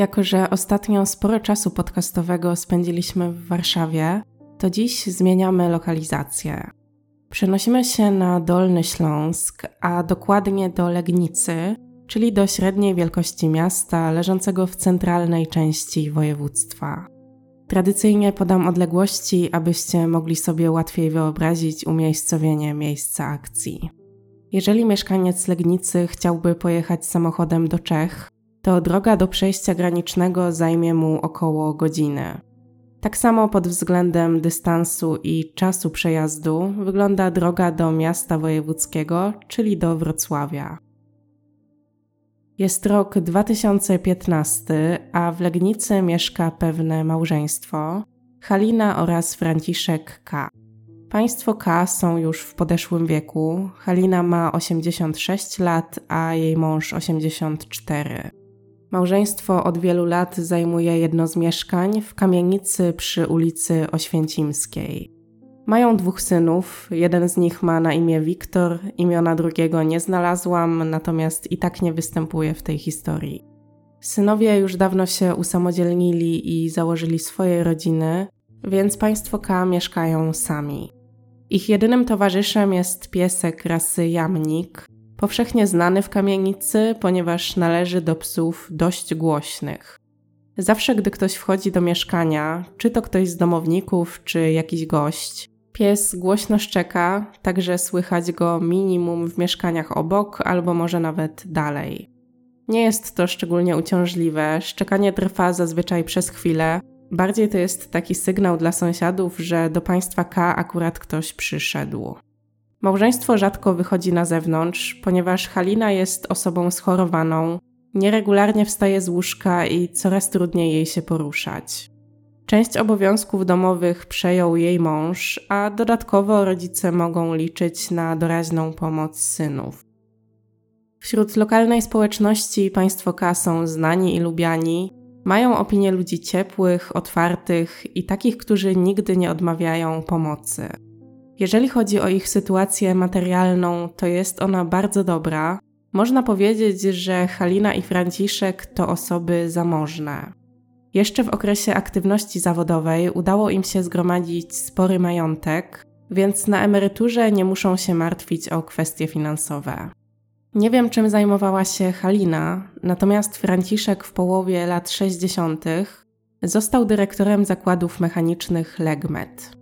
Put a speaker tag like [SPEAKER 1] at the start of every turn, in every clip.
[SPEAKER 1] Jako, że ostatnio sporo czasu podcastowego spędziliśmy w Warszawie, to dziś zmieniamy lokalizację. Przenosimy się na Dolny Śląsk, a dokładnie do Legnicy, czyli do średniej wielkości miasta leżącego w centralnej części województwa. Tradycyjnie podam odległości, abyście mogli sobie łatwiej wyobrazić umiejscowienie miejsca akcji. Jeżeli mieszkaniec Legnicy chciałby pojechać samochodem do Czech, to droga do przejścia granicznego zajmie mu około godziny. Tak samo pod względem dystansu i czasu przejazdu wygląda droga do miasta wojewódzkiego, czyli do Wrocławia. Jest rok 2015, a w Legnicy mieszka pewne małżeństwo Halina oraz Franciszek K. Państwo K są już w podeszłym wieku. Halina ma 86 lat, a jej mąż 84. Małżeństwo od wielu lat zajmuje jedno z mieszkań w kamienicy przy ulicy Oświęcimskiej. Mają dwóch synów, jeden z nich ma na imię Wiktor, imiona drugiego nie znalazłam, natomiast i tak nie występuje w tej historii. Synowie już dawno się usamodzielnili i założyli swoje rodziny, więc państwo K mieszkają sami. Ich jedynym towarzyszem jest piesek rasy jamnik, powszechnie znany w kamienicy, ponieważ należy do psów dość głośnych. Zawsze, gdy ktoś wchodzi do mieszkania, czy to ktoś z domowników, czy jakiś gość, pies głośno szczeka, także słychać go minimum w mieszkaniach obok albo może nawet dalej. Nie jest to szczególnie uciążliwe, szczekanie trwa zazwyczaj przez chwilę, bardziej to jest taki sygnał dla sąsiadów, że do państwa K akurat ktoś przyszedł. Małżeństwo rzadko wychodzi na zewnątrz, ponieważ Halina jest osobą schorowaną, nieregularnie wstaje z łóżka i coraz trudniej jej się poruszać. Część obowiązków domowych przejął jej mąż, a dodatkowo rodzice mogą liczyć na doraźną pomoc synów. Wśród lokalnej społeczności państwo K są znani i lubiani, mają opinię ludzi ciepłych, otwartych i takich, którzy nigdy nie odmawiają pomocy. Jeżeli chodzi o ich sytuację materialną, to jest ona bardzo dobra. Można powiedzieć, że Halina i Franciszek to osoby zamożne. Jeszcze w okresie aktywności zawodowej udało im się zgromadzić spory majątek, więc na emeryturze nie muszą się martwić o kwestie finansowe. Nie wiem, czym zajmowała się Halina, natomiast Franciszek w połowie lat 60. został dyrektorem zakładów mechanicznych Legmet.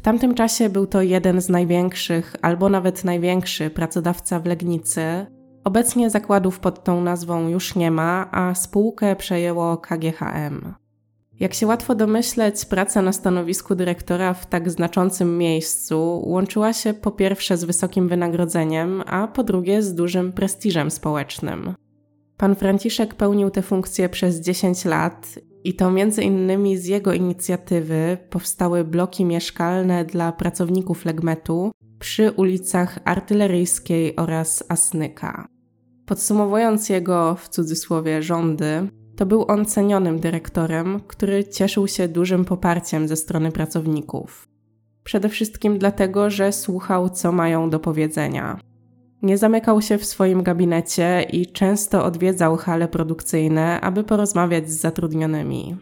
[SPEAKER 1] W tamtym czasie był to jeden z największych, albo nawet największy pracodawca w Legnicy. Obecnie zakładów pod tą nazwą już nie ma, a spółkę przejęło KGHM. Jak się łatwo domyśleć, praca na stanowisku dyrektora w tak znaczącym miejscu łączyła się po pierwsze z wysokim wynagrodzeniem, a po drugie z dużym prestiżem społecznym. Pan Franciszek pełnił tę funkcję przez 10 lat i to między innymi z jego inicjatywy powstały bloki mieszkalne dla pracowników Legmetu przy ulicach Artyleryjskiej oraz Asnyka. Podsumowując jego w cudzysłowie rządy, to był on cenionym dyrektorem, który cieszył się dużym poparciem ze strony pracowników. Przede wszystkim dlatego, że słuchał, co mają do powiedzenia. Nie zamykał się w swoim gabinecie i często odwiedzał hale produkcyjne, aby porozmawiać z zatrudnionymi.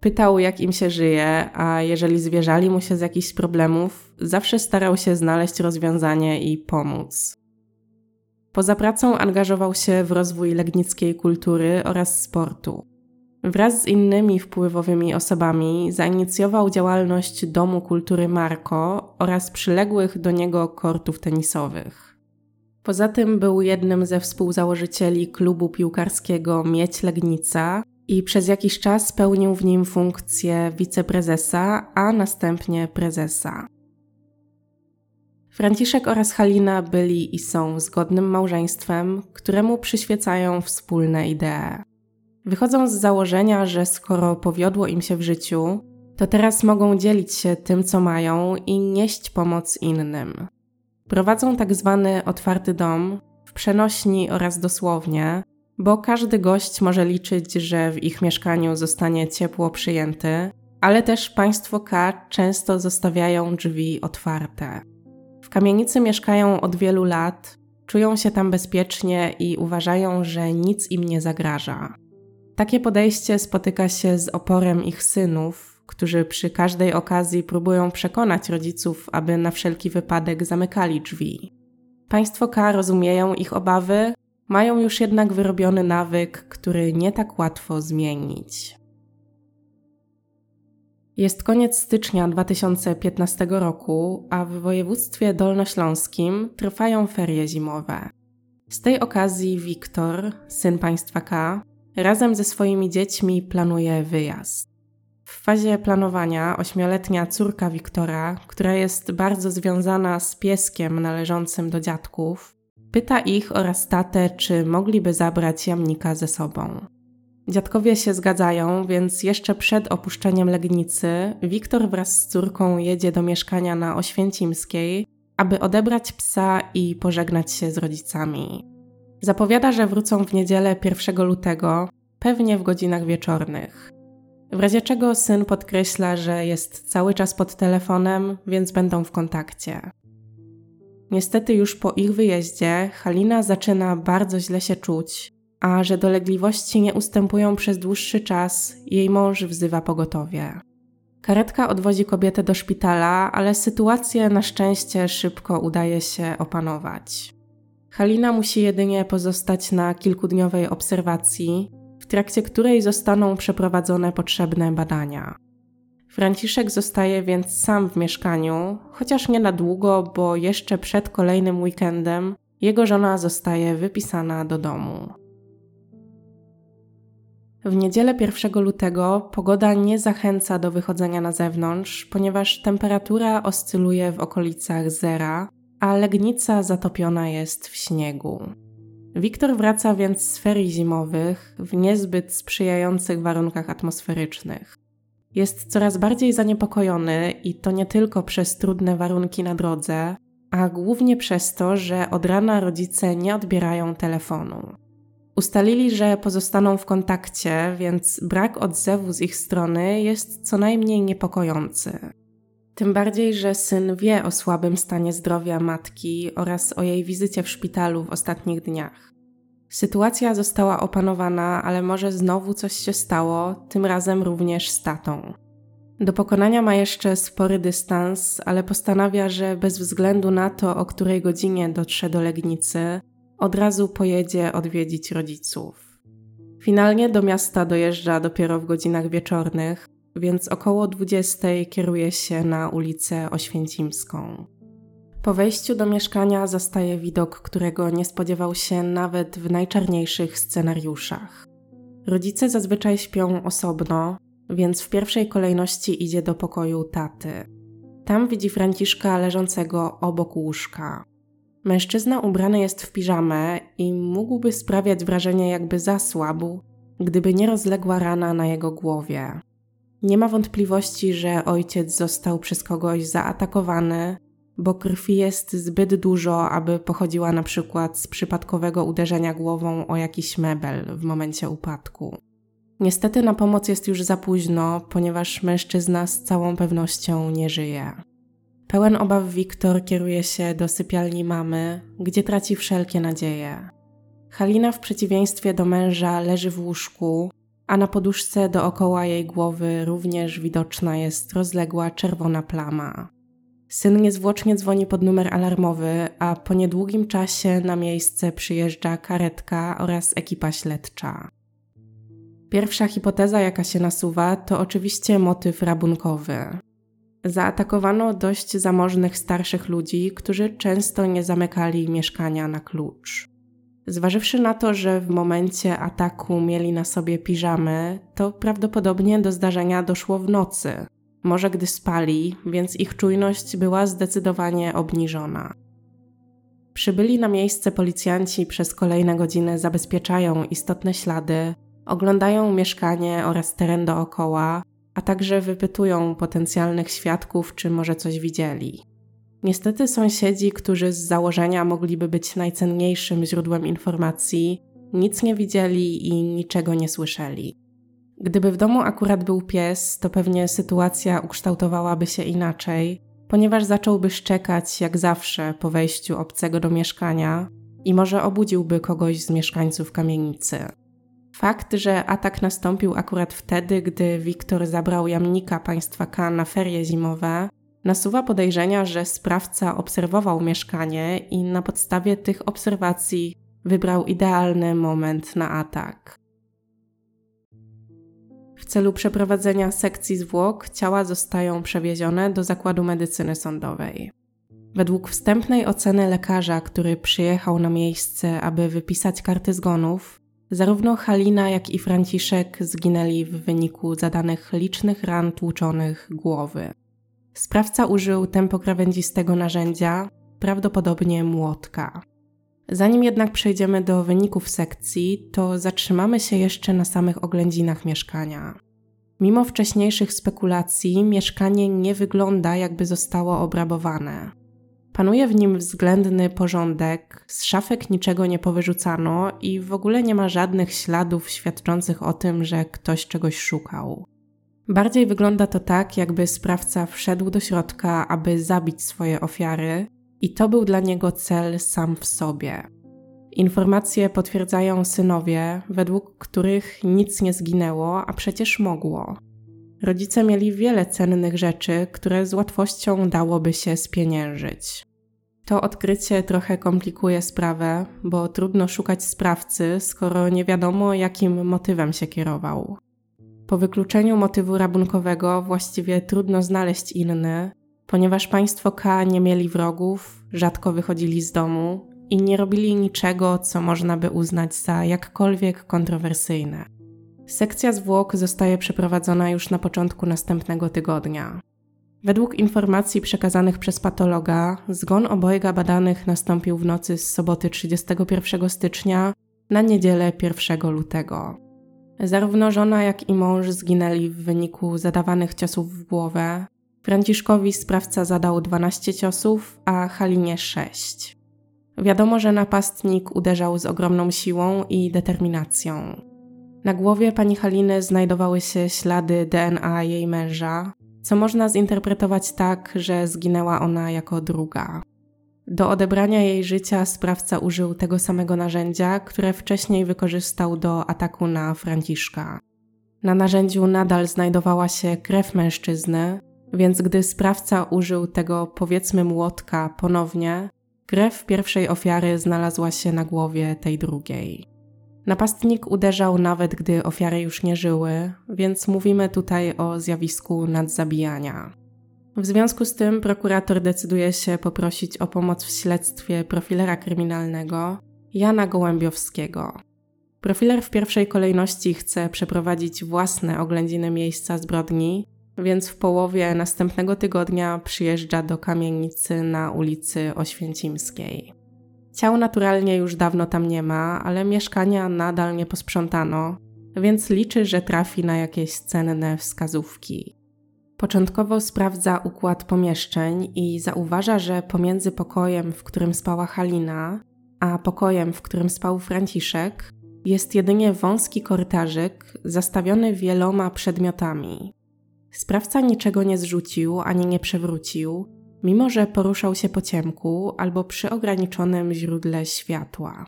[SPEAKER 1] Pytał, jak im się żyje, a jeżeli zwierzali mu się z jakichś problemów, zawsze starał się znaleźć rozwiązanie i pomóc. Poza pracą angażował się w rozwój legnickiej kultury oraz sportu. Wraz z innymi wpływowymi osobami zainicjował działalność Domu Kultury Marko oraz przyległych do niego kortów tenisowych. Poza tym był jednym ze współzałożycieli klubu piłkarskiego Mieć Legnica i przez jakiś czas pełnił w nim funkcję wiceprezesa, a następnie prezesa. Franciszek oraz Halina byli i są zgodnym małżeństwem, któremu przyświecają wspólne idee. Wychodzą z założenia, że skoro powiodło im się w życiu, to teraz mogą dzielić się tym, co mają i nieść pomoc innym. Prowadzą tak zwany otwarty dom w przenośni oraz dosłownie, bo każdy gość może liczyć, że w ich mieszkaniu zostanie ciepło przyjęty, ale też państwo K często zostawiają drzwi otwarte. W kamienicy mieszkają od wielu lat, czują się tam bezpiecznie i uważają, że nic im nie zagraża. Takie podejście spotyka się z oporem ich synów, którzy przy każdej okazji próbują przekonać rodziców, aby na wszelki wypadek zamykali drzwi. Państwo K rozumieją ich obawy, mają już jednak wyrobiony nawyk, który nie tak łatwo zmienić. Jest koniec stycznia 2015 roku, a w województwie dolnośląskim trwają ferie zimowe. Z tej okazji Wiktor, syn państwa K, razem ze swoimi dziećmi planuje wyjazd. Fazie planowania ośmioletnia córka Wiktora, która jest bardzo związana z pieskiem należącym do dziadków, pyta ich oraz tatę, czy mogliby zabrać jamnika ze sobą. Dziadkowie się zgadzają, więc jeszcze przed opuszczeniem Legnicy Wiktor wraz z córką jedzie do mieszkania na Oświęcimskiej, aby odebrać psa i pożegnać się z rodzicami. Zapowiada, że wrócą w niedzielę 1 lutego, pewnie w godzinach wieczornych. W razie czego syn podkreśla, że jest cały czas pod telefonem, więc będą w kontakcie. Niestety już po ich wyjeździe Halina zaczyna bardzo źle się czuć, a że dolegliwości nie ustępują przez dłuższy czas, jej mąż wzywa pogotowie. Karetka odwozi kobietę do szpitala, ale sytuację na szczęście szybko udaje się opanować. Halina musi jedynie pozostać na kilkudniowej obserwacji, w trakcie której zostaną przeprowadzone potrzebne badania. Franciszek zostaje więc sam w mieszkaniu, chociaż nie na długo, bo jeszcze przed kolejnym weekendem jego żona zostaje wypisana do domu. W niedzielę 1 lutego pogoda nie zachęca do wychodzenia na zewnątrz, ponieważ temperatura oscyluje w okolicach zera, a Legnica zatopiona jest w śniegu. Wiktor wraca więc z ferii zimowych w niezbyt sprzyjających warunkach atmosferycznych. Jest coraz bardziej zaniepokojony i to nie tylko przez trudne warunki na drodze, a głównie przez to, że od rana rodzice nie odbierają telefonu. Ustalili, że pozostaną w kontakcie, więc brak odzewu z ich strony jest co najmniej niepokojący. Tym bardziej, że syn wie o słabym stanie zdrowia matki oraz o jej wizycie w szpitalu w ostatnich dniach. Sytuacja została opanowana, ale może znowu coś się stało, tym razem również z tatą. Do pokonania ma jeszcze spory dystans, ale postanawia, że bez względu na to, o której godzinie dotrze do Legnicy, od razu pojedzie odwiedzić rodziców. Finalnie do miasta dojeżdża dopiero w godzinach wieczornych, więc około 20 kieruje się na ulicę Oświęcimską. Po wejściu do mieszkania zastaje widok, którego nie spodziewał się nawet w najczarniejszych scenariuszach. Rodzice zazwyczaj śpią osobno, więc w pierwszej kolejności idzie do pokoju taty. Tam widzi Franciszka leżącego obok łóżka. Mężczyzna ubrany jest w piżamę i mógłby sprawiać wrażenie, jakby zasłabł, gdyby nie rozległa rana na jego głowie. Nie ma wątpliwości, że ojciec został przez kogoś zaatakowany, bo krwi jest zbyt dużo, aby pochodziła na przykład z przypadkowego uderzenia głową o jakiś mebel w momencie upadku. Niestety na pomoc jest już za późno, ponieważ mężczyzna z całą pewnością nie żyje. Pełen obaw Wiktor kieruje się do sypialni mamy, gdzie traci wszelkie nadzieje. Halina w przeciwieństwie do męża leży w łóżku, a na poduszce dookoła jej głowy również widoczna jest rozległa czerwona plama. Syn niezwłocznie dzwoni pod numer alarmowy, a po niedługim czasie na miejsce przyjeżdża karetka oraz ekipa śledcza. Pierwsza hipoteza, jaka się nasuwa, to oczywiście motyw rabunkowy. Zaatakowano dość zamożnych starszych ludzi, którzy często nie zamykali mieszkania na klucz. Zważywszy na to, że w momencie ataku mieli na sobie piżamy, to prawdopodobnie do zdarzenia doszło w nocy, może gdy spali, więc ich czujność była zdecydowanie obniżona. Przybyli na miejsce policjanci przez kolejne godziny zabezpieczają istotne ślady, oglądają mieszkanie oraz teren dookoła, a także wypytują potencjalnych świadków, czy może coś widzieli. Niestety sąsiedzi, którzy z założenia mogliby być najcenniejszym źródłem informacji, nic nie widzieli i niczego nie słyszeli. Gdyby w domu akurat był pies, to pewnie sytuacja ukształtowałaby się inaczej, ponieważ zacząłby szczekać jak zawsze po wejściu obcego do mieszkania i może obudziłby kogoś z mieszkańców kamienicy. Fakt, że atak nastąpił akurat wtedy, gdy Wiktor zabrał jamnika państwa K na ferie zimowe, nasuwa podejrzenia, że sprawca obserwował mieszkanie i na podstawie tych obserwacji wybrał idealny moment na atak. W celu przeprowadzenia sekcji zwłok ciała zostają przewiezione do zakładu medycyny sądowej. Według wstępnej oceny lekarza, który przyjechał na miejsce, aby wypisać karty zgonów, zarówno Halina, jak i Franciszek zginęli w wyniku zadanych licznych ran tłuczonych głowy. Sprawca użył tempokrawędzistego narzędzia, prawdopodobnie młotka. Zanim jednak przejdziemy do wyników sekcji, to zatrzymamy się jeszcze na samych oględzinach mieszkania. Mimo wcześniejszych spekulacji, mieszkanie nie wygląda, jakby zostało obrabowane. Panuje w nim względny porządek, z szafek niczego nie powyrzucano i w ogóle nie ma żadnych śladów świadczących o tym, że ktoś czegoś szukał. Bardziej wygląda to tak, jakby sprawca wszedł do środka, aby zabić swoje ofiary, i to był dla niego cel sam w sobie. Informacje potwierdzają synowie, według których nic nie zginęło, a przecież mogło. Rodzice mieli wiele cennych rzeczy, które z łatwością dałoby się spieniężyć. To odkrycie trochę komplikuje sprawę, bo trudno szukać sprawcy, skoro nie wiadomo, jakim motywem się kierował. Po wykluczeniu motywu rabunkowego właściwie trudno znaleźć inny, ponieważ państwo K nie mieli wrogów, rzadko wychodzili z domu i nie robili niczego, co można by uznać za jakkolwiek kontrowersyjne. Sekcja zwłok zostaje przeprowadzona już na początku następnego tygodnia. Według informacji przekazanych przez patologa, zgon obojga badanych nastąpił w nocy z soboty 31 stycznia na niedzielę 1 lutego. Zarówno żona, jak i mąż zginęli w wyniku zadawanych ciosów w głowę, Franciszkowi sprawca zadał 12 ciosów, a Halinie 6. Wiadomo, że napastnik uderzał z ogromną siłą i determinacją. Na głowie pani Haliny znajdowały się ślady DNA jej męża, co można zinterpretować tak, że zginęła ona jako druga. Do odebrania jej życia sprawca użył tego samego narzędzia, które wcześniej wykorzystał do ataku na Franciszka. Na narzędziu nadal znajdowała się krew mężczyzny, więc gdy sprawca użył tego powiedzmy młotka ponownie, krew pierwszej ofiary znalazła się na głowie tej drugiej. Napastnik uderzał nawet gdy ofiary już nie żyły, więc mówimy tutaj o zjawisku nadzabijania. W związku z tym prokurator decyduje się poprosić o pomoc w śledztwie profilera kryminalnego Jana Gołębiowskiego. Profiler w pierwszej kolejności chce przeprowadzić własne oględziny miejsca zbrodni, więc w połowie następnego tygodnia przyjeżdża do kamienicy na ulicy Oświęcimskiej. Ciał naturalnie już dawno tam nie ma, ale mieszkania nadal nie posprzątano, więc liczy, że trafi na jakieś cenne wskazówki. Początkowo sprawdza układ pomieszczeń i zauważa, że pomiędzy pokojem, w którym spała Halina, a pokojem, w którym spał Franciszek, jest jedynie wąski korytarzyk zastawiony wieloma przedmiotami. Sprawca niczego nie zrzucił ani nie przewrócił, mimo że poruszał się po ciemku albo przy ograniczonym źródle światła.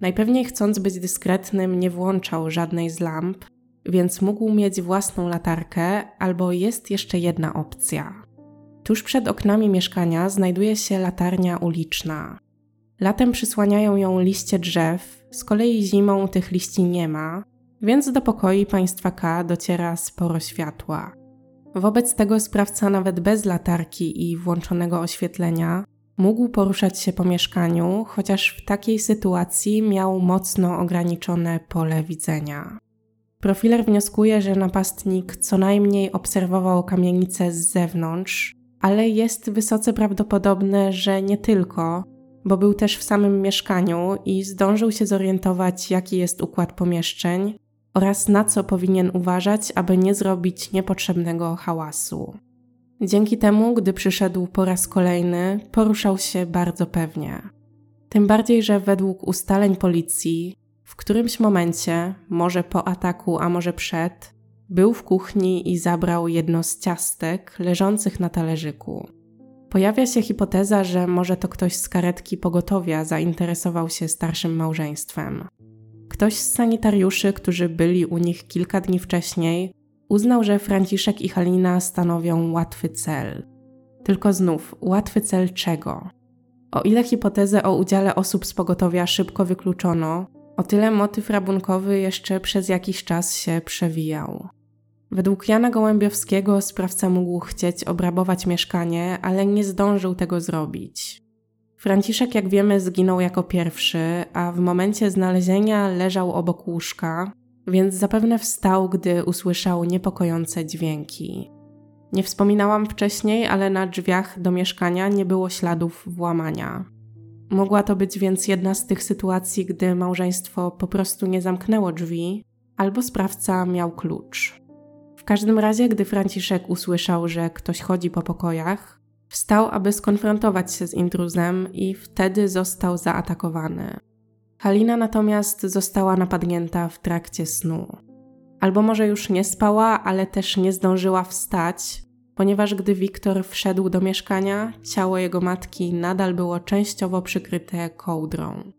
[SPEAKER 1] Najpewniej chcąc być dyskretnym, nie włączał żadnej z lamp, więc mógł mieć własną latarkę, albo jest jeszcze jedna opcja. Tuż przed oknami mieszkania znajduje się latarnia uliczna. Latem przysłaniają ją liście drzew, z kolei zimą tych liści nie ma, więc do pokoi państwa K dociera sporo światła. Wobec tego sprawca nawet bez latarki i włączonego oświetlenia mógł poruszać się po mieszkaniu, chociaż w takiej sytuacji miał mocno ograniczone pole widzenia. Profiler wnioskuje, że napastnik co najmniej obserwował kamienicę z zewnątrz, ale jest wysoce prawdopodobne, że nie tylko, bo był też w samym mieszkaniu i zdążył się zorientować, jaki jest układ pomieszczeń oraz na co powinien uważać, aby nie zrobić niepotrzebnego hałasu. Dzięki temu, gdy przyszedł po raz kolejny, poruszał się bardzo pewnie. Tym bardziej, że według ustaleń policji, w którymś momencie, może po ataku, a może przed, był w kuchni i zabrał jedno z ciastek leżących na talerzyku. Pojawia się hipoteza, że może to ktoś z karetki pogotowia zainteresował się starszym małżeństwem. Ktoś z sanitariuszy, którzy byli u nich kilka dni wcześniej, uznał, że Franciszek i Halina stanowią łatwy cel. Tylko znów, łatwy cel czego? O ile hipotezę o udziale osób z pogotowia szybko wykluczono, o tyle motyw rabunkowy jeszcze przez jakiś czas się przewijał. Według Jana Gołębiowskiego sprawca mógł chcieć obrabować mieszkanie, ale nie zdążył tego zrobić. Franciszek, jak wiemy, zginął jako pierwszy, a w momencie znalezienia leżał obok łóżka, więc zapewne wstał, gdy usłyszał niepokojące dźwięki. Nie wspominałam wcześniej, ale na drzwiach do mieszkania nie było śladów włamania. Mogła to być więc jedna z tych sytuacji, gdy małżeństwo po prostu nie zamknęło drzwi, albo sprawca miał klucz. W każdym razie, gdy Franciszek usłyszał, że ktoś chodzi po pokojach, wstał, aby skonfrontować się z intruzem i wtedy został zaatakowany. Halina natomiast została napadnięta w trakcie snu. Albo może już nie spała, ale też nie zdążyła wstać, ponieważ gdy Wiktor wszedł do mieszkania, ciało jego matki nadal było częściowo przykryte kołdrą.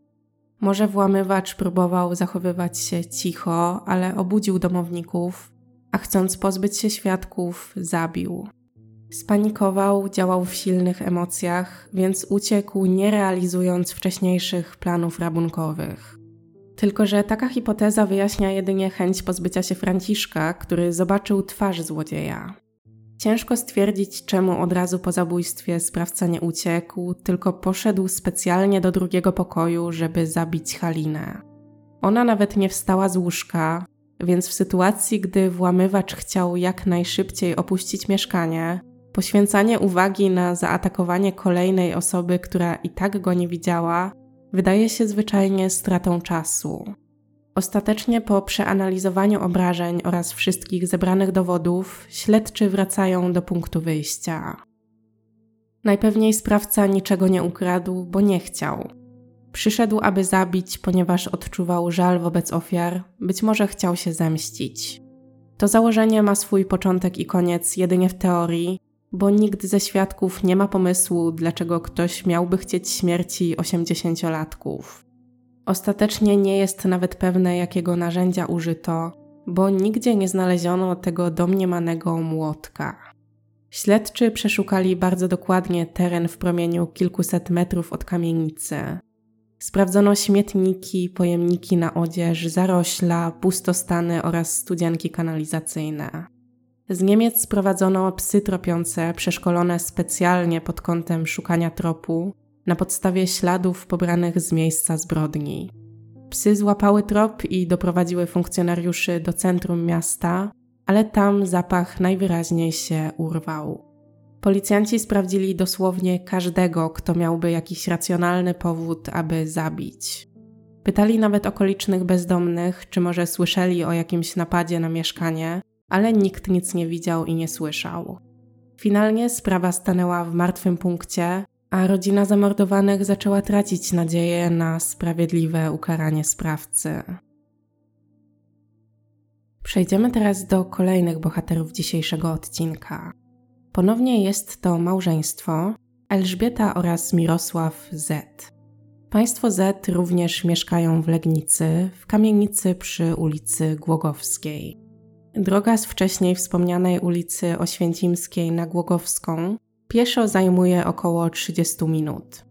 [SPEAKER 1] Może włamywacz próbował zachowywać się cicho, ale obudził domowników, a chcąc pozbyć się świadków, zabił. Spanikował, działał w silnych emocjach, więc uciekł, nie realizując wcześniejszych planów rabunkowych. Tylko, że taka hipoteza wyjaśnia jedynie chęć pozbycia się Franciszka, który zobaczył twarz złodzieja. Ciężko stwierdzić, czemu od razu po zabójstwie sprawca nie uciekł, tylko poszedł specjalnie do drugiego pokoju, żeby zabić Halinę. Ona nawet nie wstała z łóżka, więc w sytuacji, gdy włamywacz chciał jak najszybciej opuścić mieszkanie, poświęcanie uwagi na zaatakowanie kolejnej osoby, która i tak go nie widziała, wydaje się zwyczajnie stratą czasu. Ostatecznie po przeanalizowaniu obrażeń oraz wszystkich zebranych dowodów, śledczy wracają do punktu wyjścia. Najpewniej sprawca niczego nie ukradł, bo nie chciał. Przyszedł, aby zabić, ponieważ odczuwał żal wobec ofiar, być może chciał się zemścić. To założenie ma swój początek i koniec jedynie w teorii, bo nikt ze świadków nie ma pomysłu, dlaczego ktoś miałby chcieć śmierci osiemdziesięciolatków. Ostatecznie nie jest nawet pewne, jakiego narzędzia użyto, bo nigdzie nie znaleziono tego domniemanego młotka. Śledczy przeszukali bardzo dokładnie teren w promieniu kilkuset metrów od kamienicy. Sprawdzono śmietniki, pojemniki na odzież, zarośla, pustostany oraz studzienki kanalizacyjne. Z Niemiec sprowadzono psy tropiące, przeszkolone specjalnie pod kątem szukania tropu, na podstawie śladów pobranych z miejsca zbrodni. Psy złapały trop i doprowadziły funkcjonariuszy do centrum miasta, ale tam zapach najwyraźniej się urwał. Policjanci sprawdzili dosłownie każdego, kto miałby jakiś racjonalny powód, aby zabić. Pytali nawet okolicznych bezdomnych, czy może słyszeli o jakimś napadzie na mieszkanie, ale nikt nic nie widział i nie słyszał. Finalnie sprawa stanęła w martwym punkcie, a rodzina zamordowanych zaczęła tracić nadzieję na sprawiedliwe ukaranie sprawcy. Przejdziemy teraz do kolejnych bohaterów dzisiejszego odcinka. Ponownie jest to małżeństwo Elżbieta oraz Mirosław Z. Państwo Z również mieszkają w Legnicy, w kamienicy przy ulicy Głogowskiej. Droga z wcześniej wspomnianej ulicy Oświęcimskiej na Głogowską pieszo zajmuje około 30 minut.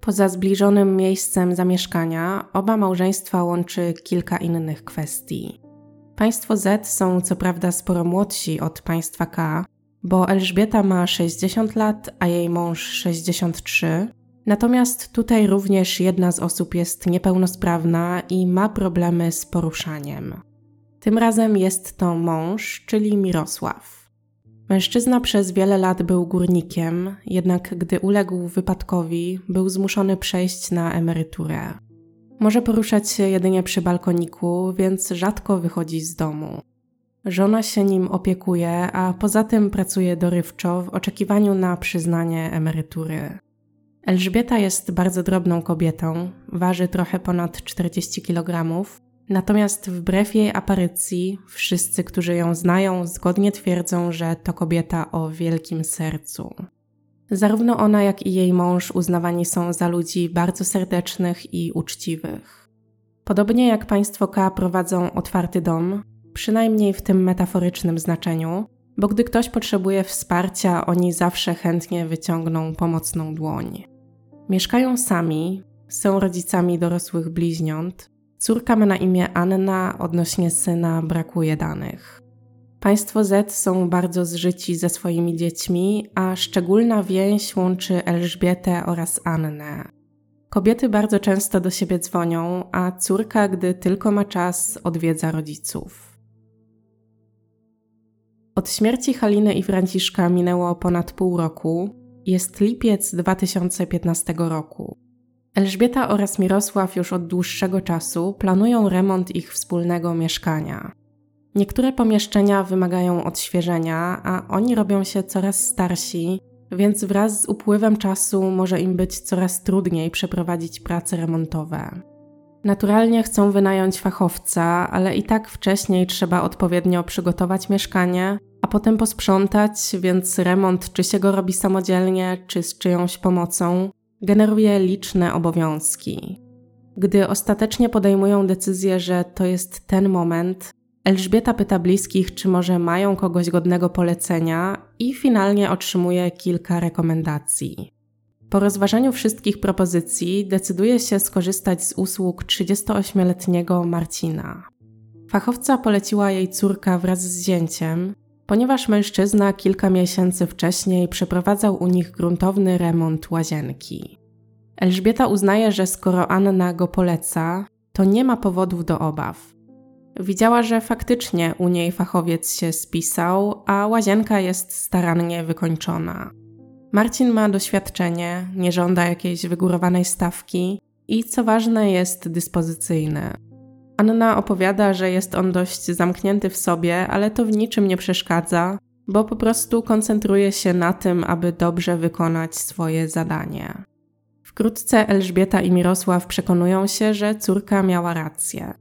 [SPEAKER 1] Poza zbliżonym miejscem zamieszkania, oba małżeństwa łączy kilka innych kwestii. Państwo Z są co prawda sporo młodsi od państwa K, bo Elżbieta ma 60 lat, a jej mąż 63. Natomiast tutaj również jedna z osób jest niepełnosprawna i ma problemy z poruszaniem. Tym razem jest to mąż, czyli Mirosław. Mężczyzna przez wiele lat był górnikiem, jednak gdy uległ wypadkowi, był zmuszony przejść na emeryturę. Może poruszać się jedynie przy balkoniku, więc rzadko wychodzi z domu. Żona się nim opiekuje, a poza tym pracuje dorywczo w oczekiwaniu na przyznanie emerytury. Elżbieta jest bardzo drobną kobietą, waży trochę ponad 40 kg, natomiast wbrew jej aparycji, wszyscy, którzy ją znają, zgodnie twierdzą, że to kobieta o wielkim sercu. Zarówno ona, jak i jej mąż uznawani są za ludzi bardzo serdecznych i uczciwych. Podobnie jak państwo K prowadzą otwarty dom, przynajmniej w tym metaforycznym znaczeniu, bo gdy ktoś potrzebuje wsparcia, oni zawsze chętnie wyciągną pomocną dłoń. Mieszkają sami, są rodzicami dorosłych bliźniąt. Córka ma na imię Anna, odnośnie syna brakuje danych. Państwo Z są bardzo zżyci ze swoimi dziećmi, a szczególna więź łączy Elżbietę oraz Annę. Kobiety bardzo często do siebie dzwonią, a córka, gdy tylko ma czas, odwiedza rodziców. Od śmierci Haliny i Franciszka minęło ponad pół roku. Jest lipiec 2015 roku. Elżbieta oraz Mirosław już od dłuższego czasu planują remont ich wspólnego mieszkania. Niektóre pomieszczenia wymagają odświeżenia, a oni robią się coraz starsi, więc wraz z upływem czasu może im być coraz trudniej przeprowadzić prace remontowe. Naturalnie chcą wynająć fachowca, ale i tak wcześniej trzeba odpowiednio przygotować mieszkanie, a potem posprzątać, więc remont czy się go robi samodzielnie, czy z czyjąś pomocą, generuje liczne obowiązki. Gdy ostatecznie podejmują decyzję, że to jest ten moment, Elżbieta pyta bliskich, czy może mają kogoś godnego polecenia, i finalnie otrzymuje kilka rekomendacji. Po rozważaniu wszystkich propozycji decyduje się skorzystać z usług 38-letniego Marcina. Fachowca poleciła jej córka wraz z zięciem, ponieważ mężczyzna kilka miesięcy wcześniej przeprowadzał u nich gruntowny remont łazienki. Elżbieta uznaje, że skoro Anna go poleca, to nie ma powodów do obaw. Widziała, że faktycznie u niej fachowiec się spisał, a łazienka jest starannie wykończona. Marcin ma doświadczenie, nie żąda jakiejś wygórowanej stawki i co ważne jest dyspozycyjny. Anna opowiada, że jest on dość zamknięty w sobie, ale to w niczym nie przeszkadza, bo po prostu koncentruje się na tym, aby dobrze wykonać swoje zadanie. Wkrótce Elżbieta i Mirosław przekonują się, że córka miała rację.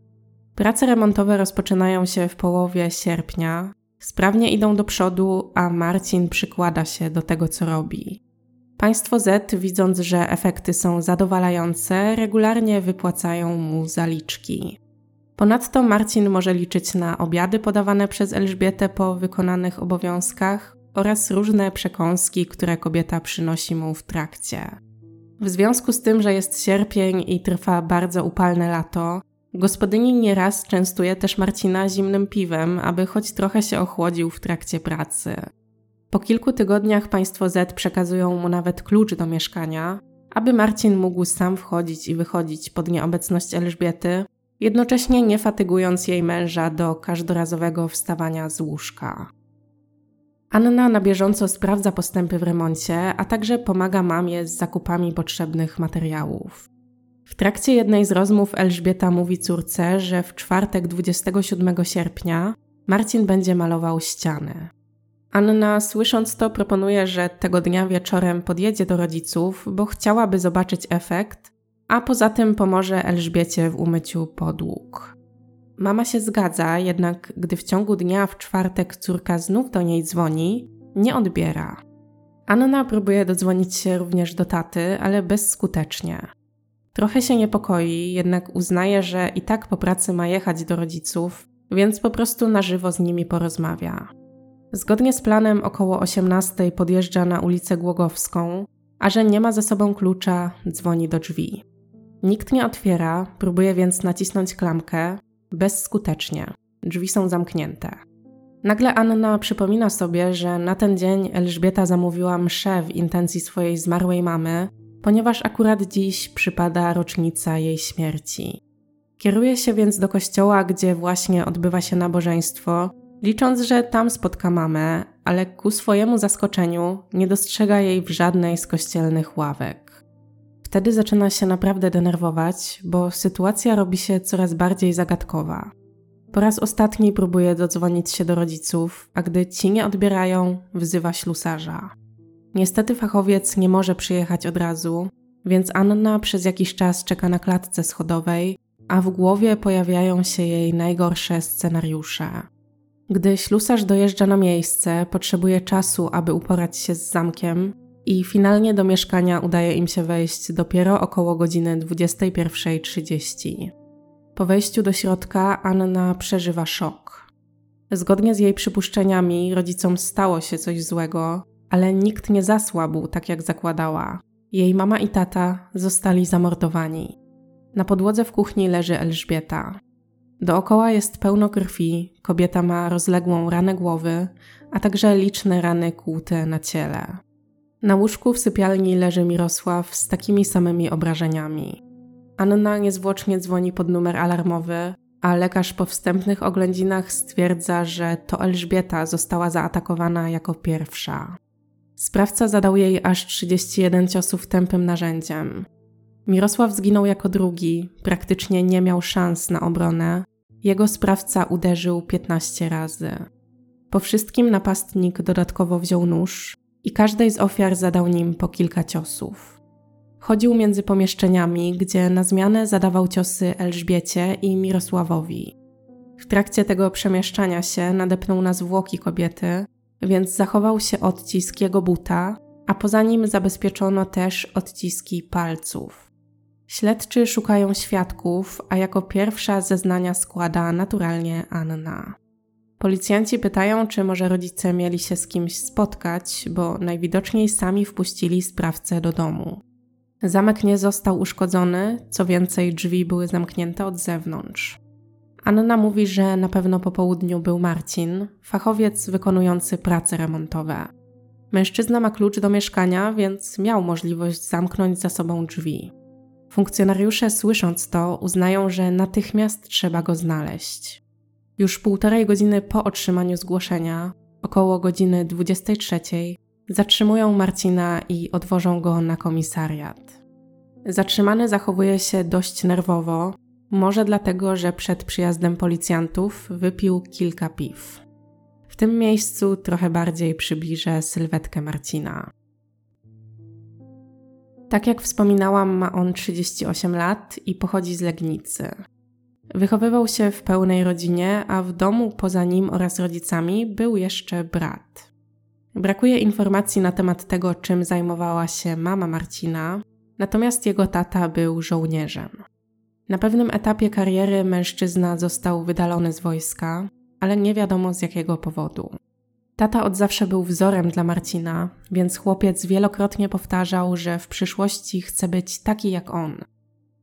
[SPEAKER 1] Prace remontowe rozpoczynają się w połowie sierpnia, sprawnie idą do przodu, a Marcin przykłada się do tego, co robi. Państwo Z, widząc, że efekty są zadowalające, regularnie wypłacają mu zaliczki. Ponadto Marcin może liczyć na obiady podawane przez Elżbietę po wykonanych obowiązkach oraz różne przekąski, które kobieta przynosi mu w trakcie. W związku z tym, że jest sierpień i trwa bardzo upalne lato, gospodyni nieraz częstuje też Marcina zimnym piwem, aby choć trochę się ochłodził w trakcie pracy. Po kilku tygodniach państwo Z przekazują mu nawet klucz do mieszkania, aby Marcin mógł sam wchodzić i wychodzić pod nieobecność Elżbiety, jednocześnie nie fatygując jej męża do każdorazowego wstawania z łóżka. Anna na bieżąco sprawdza postępy w remoncie, a także pomaga mamie z zakupami potrzebnych materiałów. W trakcie jednej z rozmów Elżbieta mówi córce, że w czwartek 27 sierpnia Marcin będzie malował ściany. Anna, słysząc to, proponuje, że tego dnia wieczorem podjedzie do rodziców, bo chciałaby zobaczyć efekt, a poza tym pomoże Elżbiecie w umyciu podłóg. Mama się zgadza, jednak gdy w ciągu dnia w czwartek córka znów do niej dzwoni, nie odbiera. Anna próbuje dodzwonić się również do taty, ale bezskutecznie. Trochę się niepokoi, jednak uznaje, że i tak po pracy ma jechać do rodziców, więc po prostu na żywo z nimi porozmawia. Zgodnie z planem około 18 podjeżdża na ulicę Głogowską, a że nie ma ze sobą klucza, dzwoni do drzwi. Nikt nie otwiera, próbuje więc nacisnąć klamkę, bezskutecznie. Drzwi są zamknięte. Nagle Anna przypomina sobie, że na ten dzień Elżbieta zamówiła mszę w intencji swojej zmarłej mamy, ponieważ akurat dziś przypada rocznica jej śmierci. Kieruje się więc do kościoła, gdzie właśnie odbywa się nabożeństwo, licząc, że tam spotka mamę, ale ku swojemu zaskoczeniu nie dostrzega jej w żadnej z kościelnych ławek. Wtedy zaczyna się naprawdę denerwować, bo sytuacja robi się coraz bardziej zagadkowa. Po raz ostatni próbuje dodzwonić się do rodziców, a gdy ci nie odbierają, wzywa ślusarza. Niestety fachowiec nie może przyjechać od razu, więc Anna przez jakiś czas czeka na klatce schodowej, a w głowie pojawiają się jej najgorsze scenariusze. Gdy ślusarz dojeżdża na miejsce, potrzebuje czasu, aby uporać się z zamkiem, i finalnie do mieszkania udaje im się wejść dopiero około godziny 21.30. Po wejściu do środka Anna przeżywa szok. Zgodnie z jej przypuszczeniami, rodzicom stało się coś złego, ale nikt nie zasłabł tak jak zakładała. Jej mama i tata zostali zamordowani. Na podłodze w kuchni leży Elżbieta. Dookoła jest pełno krwi, kobieta ma rozległą ranę głowy, a także liczne rany kłute na ciele. Na łóżku w sypialni leży Mirosław z takimi samymi obrażeniami. Anna niezwłocznie dzwoni pod numer alarmowy, a lekarz po wstępnych oględzinach stwierdza, że to Elżbieta została zaatakowana jako pierwsza. Sprawca zadał jej aż 31 ciosów tępym narzędziem. Mirosław zginął jako drugi, praktycznie nie miał szans na obronę. Jego sprawca uderzył 15 razy. Po wszystkim napastnik dodatkowo wziął nóż i każdej z ofiar zadał nim po kilka ciosów. Chodził między pomieszczeniami, gdzie na zmianę zadawał ciosy Elżbiecie i Mirosławowi. W trakcie tego przemieszczania się nadepnął na zwłoki kobiety, więc zachował się odcisk jego buta, a poza nim zabezpieczono też odciski palców. Śledczy szukają świadków, a jako pierwsza zeznania składa naturalnie Anna. Policjanci pytają, czy może rodzice mieli się z kimś spotkać, bo najwidoczniej sami wpuścili sprawcę do domu. Zamek nie został uszkodzony, co więcej, drzwi były zamknięte od zewnątrz. Anna mówi, że na pewno po południu był Marcin, fachowiec wykonujący prace remontowe. Mężczyzna ma klucz do mieszkania, więc miał możliwość zamknąć za sobą drzwi. Funkcjonariusze, słysząc to, uznają, że natychmiast trzeba go znaleźć. Już półtorej godziny po otrzymaniu zgłoszenia, około godziny 23, zatrzymują Marcina i odwożą go na komisariat. Zatrzymany zachowuje się dość nerwowo, może dlatego, że przed przyjazdem policjantów wypił kilka piw. W tym miejscu trochę bardziej przybliżę sylwetkę Marcina. Tak jak wspominałam, ma on 38 lat i pochodzi z Legnicy. Wychowywał się w pełnej rodzinie, a w domu poza nim oraz rodzicami był jeszcze brat. Brakuje informacji na temat tego, czym zajmowała się mama Marcina, natomiast jego tata był żołnierzem. Na pewnym etapie kariery mężczyzna został wydalony z wojska, ale nie wiadomo z jakiego powodu. Tata od zawsze był wzorem dla Marcina, więc chłopiec wielokrotnie powtarzał, że w przyszłości chce być taki jak on.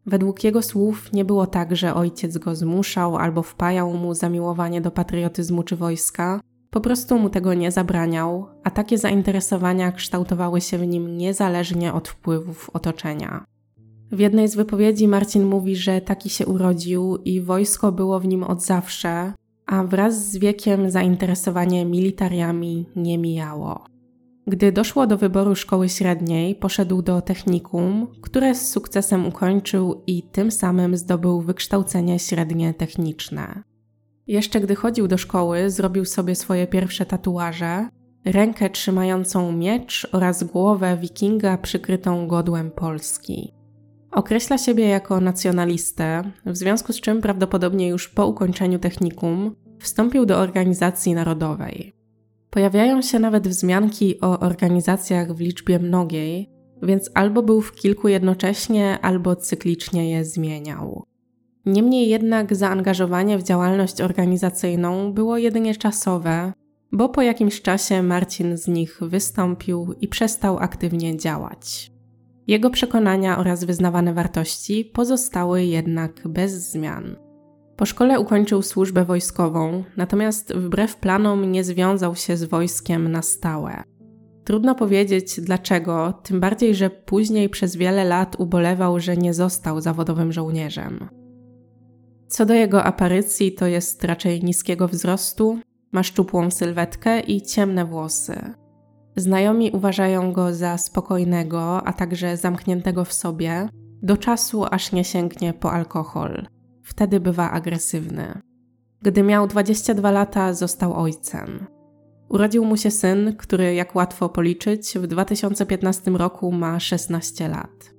[SPEAKER 1] Według jego słów nie było tak, że ojciec go zmuszał albo wpajał mu zamiłowanie do patriotyzmu czy wojska, po prostu mu tego nie zabraniał, a takie zainteresowania kształtowały się w nim niezależnie od wpływów otoczenia. W jednej z wypowiedzi Marcin mówi, że taki się urodził i wojsko było w nim od zawsze, a wraz z wiekiem zainteresowanie militariami nie mijało. Gdy doszło do wyboru szkoły średniej, poszedł do technikum, które z sukcesem ukończył i tym samym zdobył wykształcenie średnie techniczne. Jeszcze gdy chodził do szkoły, zrobił sobie swoje pierwsze tatuaże, rękę trzymającą miecz oraz głowę wikinga przykrytą godłem Polski. Określa siebie jako nacjonalistę, w związku z czym prawdopodobnie już po ukończeniu technikum wstąpił do organizacji narodowej. Pojawiają się nawet wzmianki o organizacjach w liczbie mnogiej, więc albo był w kilku jednocześnie, albo cyklicznie je zmieniał. Niemniej jednak zaangażowanie w działalność organizacyjną było jedynie czasowe, bo po jakimś czasie Marcin z nich wystąpił i przestał aktywnie działać. Jego przekonania oraz wyznawane wartości pozostały jednak bez zmian. Po szkole ukończył służbę wojskową, natomiast wbrew planom nie związał się z wojskiem na stałe. Trudno powiedzieć dlaczego, tym bardziej, że później przez wiele lat ubolewał, że nie został zawodowym żołnierzem. Co do jego aparycji, to jest raczej niskiego wzrostu, ma szczupłą sylwetkę i ciemne włosy. Znajomi uważają go za spokojnego, a także zamkniętego w sobie, do czasu aż nie sięgnie po alkohol. Wtedy bywa agresywny. Gdy miał 22 lata, został ojcem. Urodził mu się syn, który, jak łatwo policzyć, w 2015 roku ma 16 lat.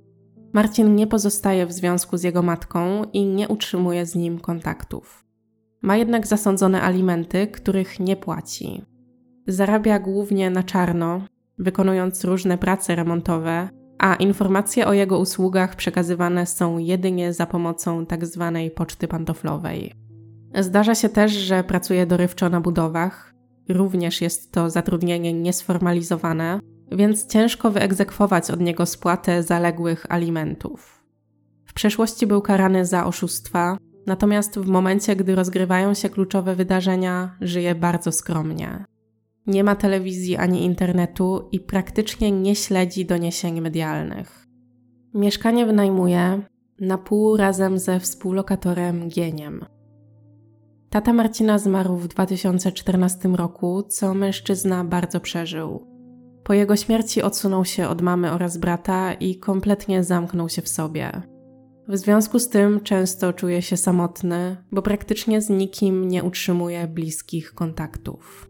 [SPEAKER 1] Marcin nie pozostaje w związku z jego matką i nie utrzymuje z nim kontaktów. Ma jednak zasądzone alimenty, których nie płaci. Zarabia głównie na czarno, wykonując różne prace remontowe, a informacje o jego usługach przekazywane są jedynie za pomocą tzw. Tak poczty pantoflowej. Zdarza się też, że pracuje dorywczo na budowach. Również jest to zatrudnienie niesformalizowane, więc ciężko wyegzekwować od niego spłatę zaległych alimentów. W przeszłości był karany za oszustwa, natomiast w momencie, gdy rozgrywają się kluczowe wydarzenia, żyje bardzo skromnie. Nie ma telewizji ani internetu i praktycznie nie śledzi doniesień medialnych. Mieszkanie wynajmuje na pół razem ze współlokatorem Gieniem. Tata Marcina zmarł w 2014 roku, co mężczyzna bardzo przeżył. Po jego śmierci odsunął się od mamy oraz brata i kompletnie zamknął się w sobie. W związku z tym często czuje się samotny, bo praktycznie z nikim nie utrzymuje bliskich kontaktów.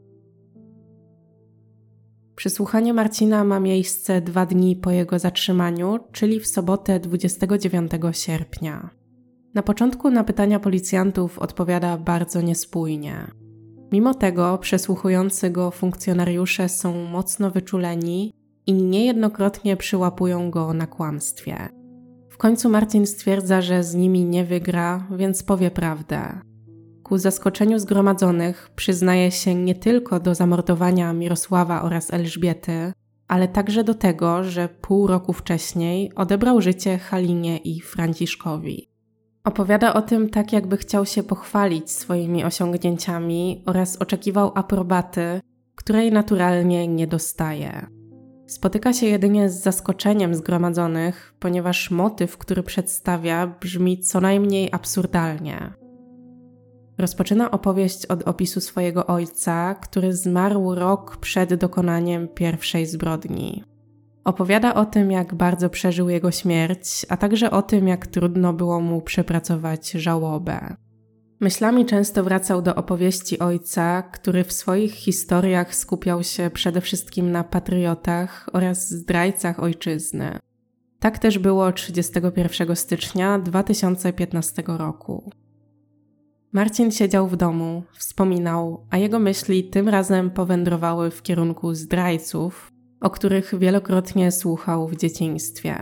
[SPEAKER 1] Przesłuchanie Marcina ma miejsce dwa dni po jego zatrzymaniu, czyli w sobotę 29 sierpnia. Na początku na pytania policjantów odpowiada bardzo niespójnie. Mimo tego przesłuchujący go funkcjonariusze są mocno wyczuleni i niejednokrotnie przyłapują go na kłamstwie. W końcu Marcin stwierdza, że z nimi nie wygra, więc powie prawdę. Ku zaskoczeniu zgromadzonych przyznaje się nie tylko do zamordowania Mirosława oraz Elżbiety, ale także do tego, że pół roku wcześniej odebrał życie Halinie i Franciszkowi. Opowiada o tym tak, jakby chciał się pochwalić swoimi osiągnięciami oraz oczekiwał aprobaty, której naturalnie nie dostaje. Spotyka się jedynie z zaskoczeniem zgromadzonych, ponieważ motyw, który przedstawia, brzmi co najmniej absurdalnie. Rozpoczyna opowieść od opisu swojego ojca, który zmarł rok przed dokonaniem pierwszej zbrodni. Opowiada o tym, jak bardzo przeżył jego śmierć, a także o tym, jak trudno było mu przepracować żałobę. Myślami często wracał do opowieści ojca, który w swoich historiach skupiał się przede wszystkim na patriotach oraz zdrajcach ojczyzny. Tak też było 31 stycznia 2015 roku. Marcin siedział w domu, wspominał, a jego myśli tym razem powędrowały w kierunku zdrajców, o których wielokrotnie słuchał w dzieciństwie.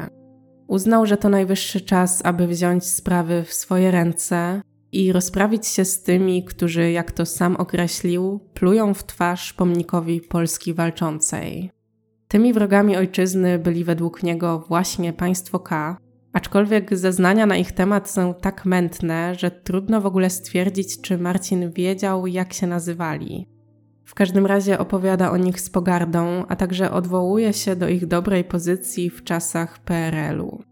[SPEAKER 1] Uznał, że to najwyższy czas, aby wziąć sprawy w swoje ręce i rozprawić się z tymi, którzy, jak to sam określił, plują w twarz pomnikowi Polski walczącej. Tymi wrogami ojczyzny byli według niego właśnie państwo K, aczkolwiek zeznania na ich temat są tak mętne, że trudno w ogóle stwierdzić, czy Marcin wiedział, jak się nazywali. W każdym razie opowiada o nich z pogardą, a także odwołuje się do ich dobrej pozycji w czasach PRL-u.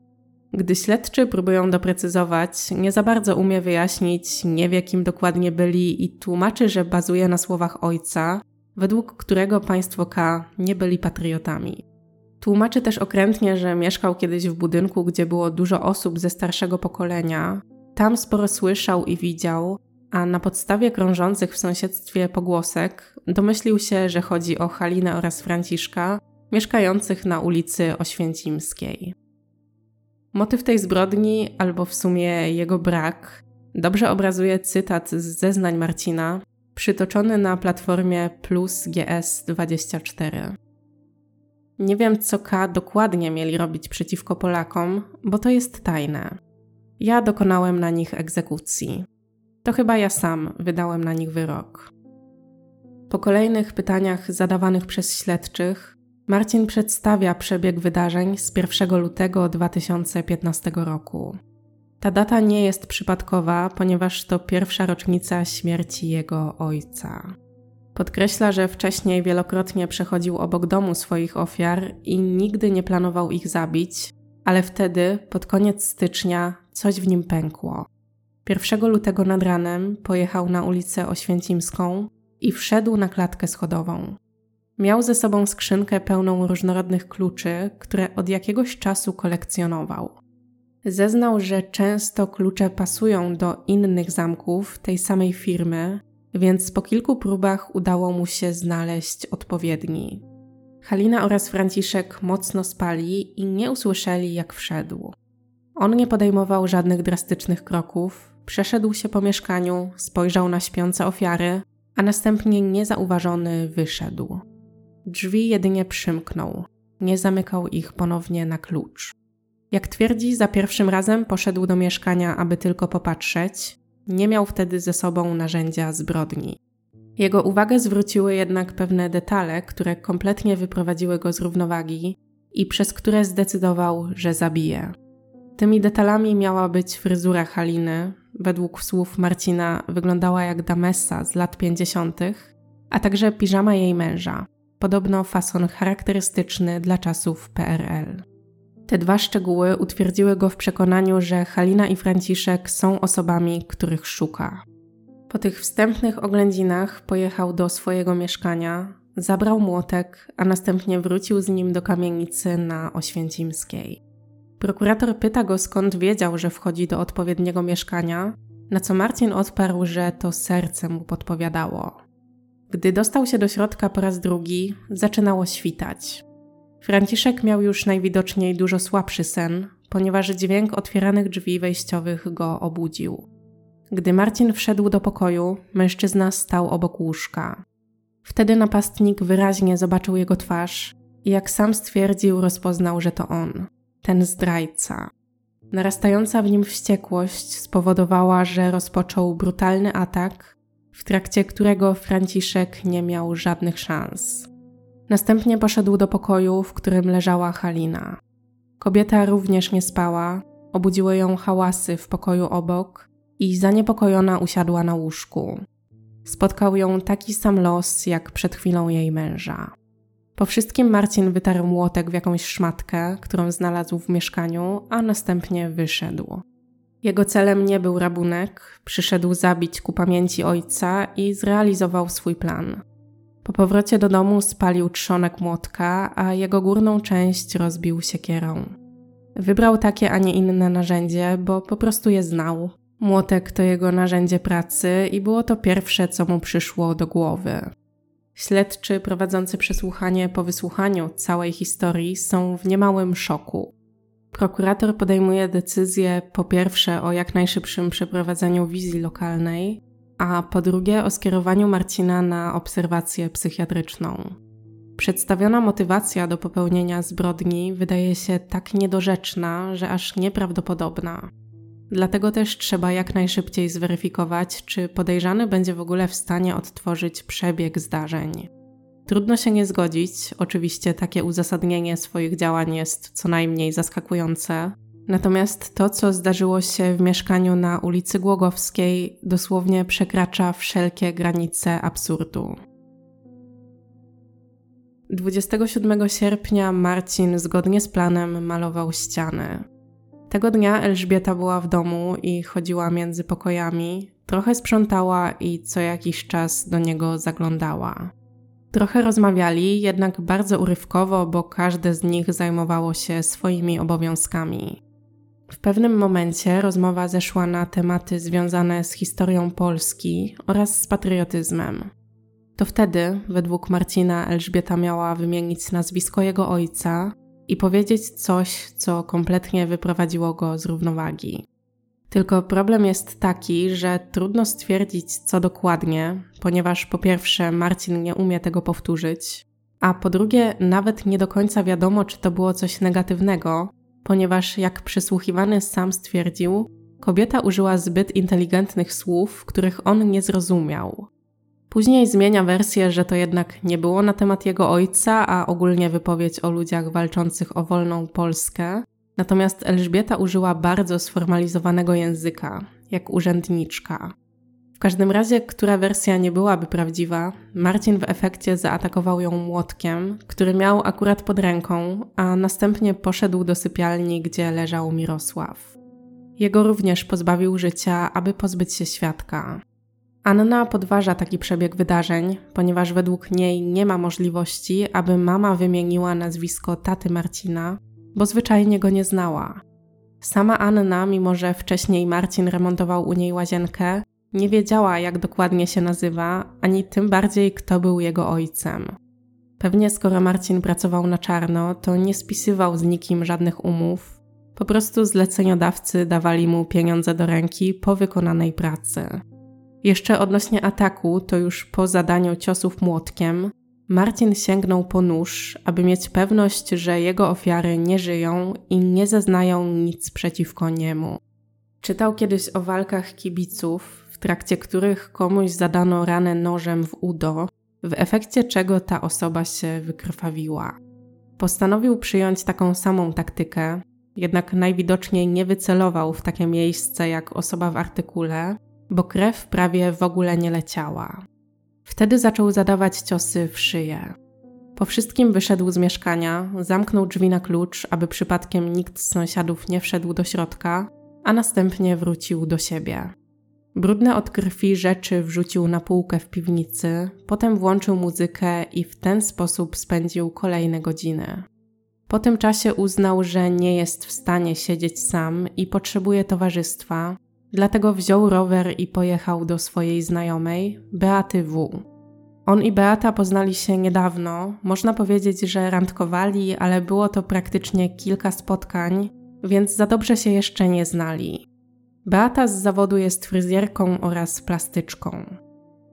[SPEAKER 1] Gdy śledczy próbują doprecyzować, nie za bardzo umie wyjaśnić, nie wie kim dokładnie byli i tłumaczy, że bazuje na słowach ojca, według którego państwo K nie byli patriotami. Tłumaczy też okrętnie, że mieszkał kiedyś w budynku, gdzie było dużo osób ze starszego pokolenia. Tam sporo słyszał i widział, a na podstawie krążących w sąsiedztwie pogłosek domyślił się, że chodzi o Halinę oraz Franciszka, mieszkających na ulicy Oświęcimskiej. Motyw tej zbrodni, albo w sumie jego brak, dobrze obrazuje cytat z zeznań Marcina, przytoczony na platformie Plus GS24. Nie wiem, co K dokładnie mieli robić przeciwko Polakom, bo to jest tajne. Ja dokonałem na nich egzekucji. To chyba ja sam wydałem na nich wyrok. Po kolejnych pytaniach zadawanych przez śledczych, Marcin przedstawia przebieg wydarzeń z 1 lutego 2015 roku. Ta data nie jest przypadkowa, ponieważ to pierwsza rocznica śmierci jego ojca. Podkreśla, że wcześniej wielokrotnie przechodził obok domu swoich ofiar i nigdy nie planował ich zabić, ale wtedy, pod koniec stycznia, coś w nim pękło. 1 lutego nad ranem pojechał na ulicę Oświęcimską i wszedł na klatkę schodową. Miał ze sobą skrzynkę pełną różnorodnych kluczy, które od jakiegoś czasu kolekcjonował. Zeznał, że często klucze pasują do innych zamków tej samej firmy, więc po kilku próbach udało mu się znaleźć odpowiedni. Halina oraz Franciszek mocno spali i nie usłyszeli, jak wszedł. On nie podejmował żadnych drastycznych kroków, przeszedł się po mieszkaniu, spojrzał na śpiące ofiary, a następnie niezauważony wyszedł. Drzwi jedynie przymknął. nie zamykał ich ponownie na klucz. Jak twierdzi, za pierwszym razem poszedł do mieszkania, aby tylko popatrzeć, nie miał wtedy ze sobą narzędzia zbrodni. Jego uwagę zwróciły jednak pewne detale, które kompletnie wyprowadziły go z równowagi i przez które zdecydował, że zabije. Tymi detalami miała być fryzura Haliny, według słów Marcina wyglądała jak Damessa z lat 50., a także piżama jej męża, podobno fason charakterystyczny dla czasów PRL. Te dwa szczegóły utwierdziły go w przekonaniu, że Halina i Franciszek są osobami, których szuka. Po tych wstępnych oględzinach pojechał do swojego mieszkania, zabrał młotek, a następnie wrócił z nim do kamienicy na Oświęcimskiej. Prokurator pyta go, skąd wiedział, że wchodzi do odpowiedniego mieszkania, na co Marcin odparł, że to serce mu podpowiadało. Gdy dostał się do środka po raz drugi, zaczynało świtać. Franciszek miał już najwidoczniej dużo słabszy sen, ponieważ dźwięk otwieranych drzwi wejściowych go obudził. Gdy Marcin wszedł do pokoju, mężczyzna stał obok łóżka. Wtedy napastnik wyraźnie zobaczył jego twarz i jak sam stwierdził, rozpoznał, że to on, ten zdrajca. Narastająca w nim wściekłość spowodowała, że rozpoczął brutalny atak, w trakcie którego Franciszek nie miał żadnych szans. Następnie poszedł do pokoju, w którym leżała Halina. Kobieta również nie spała, obudziły ją hałasy w pokoju obok i zaniepokojona usiadła na łóżku. Spotkał ją taki sam los jak przed chwilą jej męża. Po wszystkim Marcin wytarł młotek w jakąś szmatkę, którą znalazł w mieszkaniu, a następnie wyszedł. Jego celem nie był rabunek, przyszedł zabić ku pamięci ojca i zrealizował swój plan. Po powrocie do domu spalił trzonek młotka, a jego górną część rozbił siekierą. Wybrał takie, a nie inne narzędzie, bo po prostu je znał. Młotek to jego narzędzie pracy i było to pierwsze, co mu przyszło do głowy. Śledczy prowadzący przesłuchanie po wysłuchaniu całej historii są w niemałym szoku. Prokurator podejmuje decyzję po pierwsze o jak najszybszym przeprowadzeniu wizji lokalnej, a po drugie o skierowaniu Marcina na obserwację psychiatryczną. Przedstawiona motywacja do popełnienia zbrodni wydaje się tak niedorzeczna, że aż nieprawdopodobna. Dlatego też trzeba jak najszybciej zweryfikować, czy podejrzany będzie w ogóle w stanie odtworzyć przebieg zdarzeń. Trudno się nie zgodzić, oczywiście takie uzasadnienie swoich działań jest co najmniej zaskakujące, Natomiast to, co zdarzyło się w mieszkaniu na ulicy Głogowskiej, dosłownie przekracza wszelkie granice absurdu. 27 sierpnia Marcin zgodnie z planem malował ściany. Tego dnia Elżbieta była w domu i chodziła między pokojami, trochę sprzątała i co jakiś czas do niego zaglądała. Trochę rozmawiali, jednak bardzo urywkowo, bo każde z nich zajmowało się swoimi obowiązkami. W pewnym momencie rozmowa zeszła na tematy związane z historią Polski oraz z patriotyzmem. To wtedy, według Marcina, Elżbieta miała wymienić nazwisko jego ojca i powiedzieć coś, co kompletnie wyprowadziło go z równowagi. Tylko problem jest taki, że trudno stwierdzić, co dokładnie, ponieważ po pierwsze Marcin nie umie tego powtórzyć, a po drugie nawet nie do końca wiadomo, czy to było coś negatywnego, ponieważ, jak przysłuchiwany sam stwierdził, kobieta użyła zbyt inteligentnych słów, których on nie zrozumiał. Później zmienia wersję, że to jednak nie było na temat jego ojca, a ogólnie wypowiedź o ludziach walczących o wolną Polskę. Natomiast Elżbieta użyła bardzo sformalizowanego języka, jak urzędniczka każdym razie, która wersja nie byłaby prawdziwa, Marcin w efekcie zaatakował ją młotkiem, który miał akurat pod ręką, a następnie poszedł do sypialni, gdzie leżał Mirosław. Jego również pozbawił życia, aby pozbyć się świadka. Anna podważa taki przebieg wydarzeń, ponieważ według niej nie ma możliwości, aby mama wymieniła nazwisko taty Marcina, bo zwyczajnie go nie znała. Sama Anna, mimo że wcześniej Marcin remontował u niej łazienkę, nie wiedziała, jak dokładnie się nazywa, ani tym bardziej, kto był jego ojcem. Pewnie skoro Marcin pracował na czarno, to nie spisywał z nikim żadnych umów. Po prostu zleceniodawcy dawali mu pieniądze do ręki po wykonanej pracy. Jeszcze odnośnie ataku, to już po zadaniu ciosów młotkiem, Marcin sięgnął po nóż, aby mieć pewność, że jego ofiary nie żyją i nie zeznają nic przeciwko niemu. Czytał kiedyś o walkach kibiców, trakcie których komuś zadano ranę nożem w udo, w efekcie czego ta osoba się wykrwawiła. Postanowił przyjąć taką samą taktykę, jednak najwidoczniej nie wycelował w takie miejsce jak osoba w artykule, bo krew prawie w ogóle nie leciała. Wtedy zaczął zadawać ciosy w szyję. Po wszystkim wyszedł z mieszkania, zamknął drzwi na klucz, aby przypadkiem nikt z sąsiadów nie wszedł do środka, a następnie wrócił do siebie. Brudne od krwi rzeczy wrzucił na półkę w piwnicy, potem włączył muzykę i w ten sposób spędził kolejne godziny. Po tym czasie uznał, że nie jest w stanie siedzieć sam i potrzebuje towarzystwa, dlatego wziął rower i pojechał do swojej znajomej, Beaty W. On i Beata poznali się niedawno, można powiedzieć, że randkowali, ale było to praktycznie kilka spotkań, więc za dobrze się jeszcze nie znali. Beata z zawodu jest fryzjerką oraz plastyczką.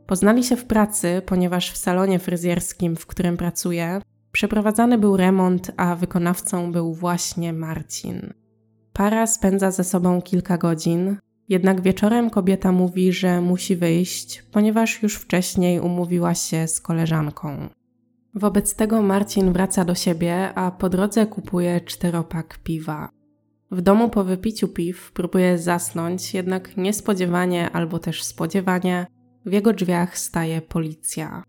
[SPEAKER 1] Poznali się w pracy, ponieważ w salonie fryzjerskim, w którym pracuje, przeprowadzany był remont, a wykonawcą był właśnie Marcin. Para spędza ze sobą kilka godzin, jednak wieczorem kobieta mówi, że musi wyjść, ponieważ już wcześniej umówiła się z koleżanką. Wobec tego Marcin wraca do siebie, a po drodze kupuje czteropak piwa. W domu po wypiciu piw próbuje zasnąć, jednak niespodziewanie albo też spodziewanie w jego drzwiach staje policja.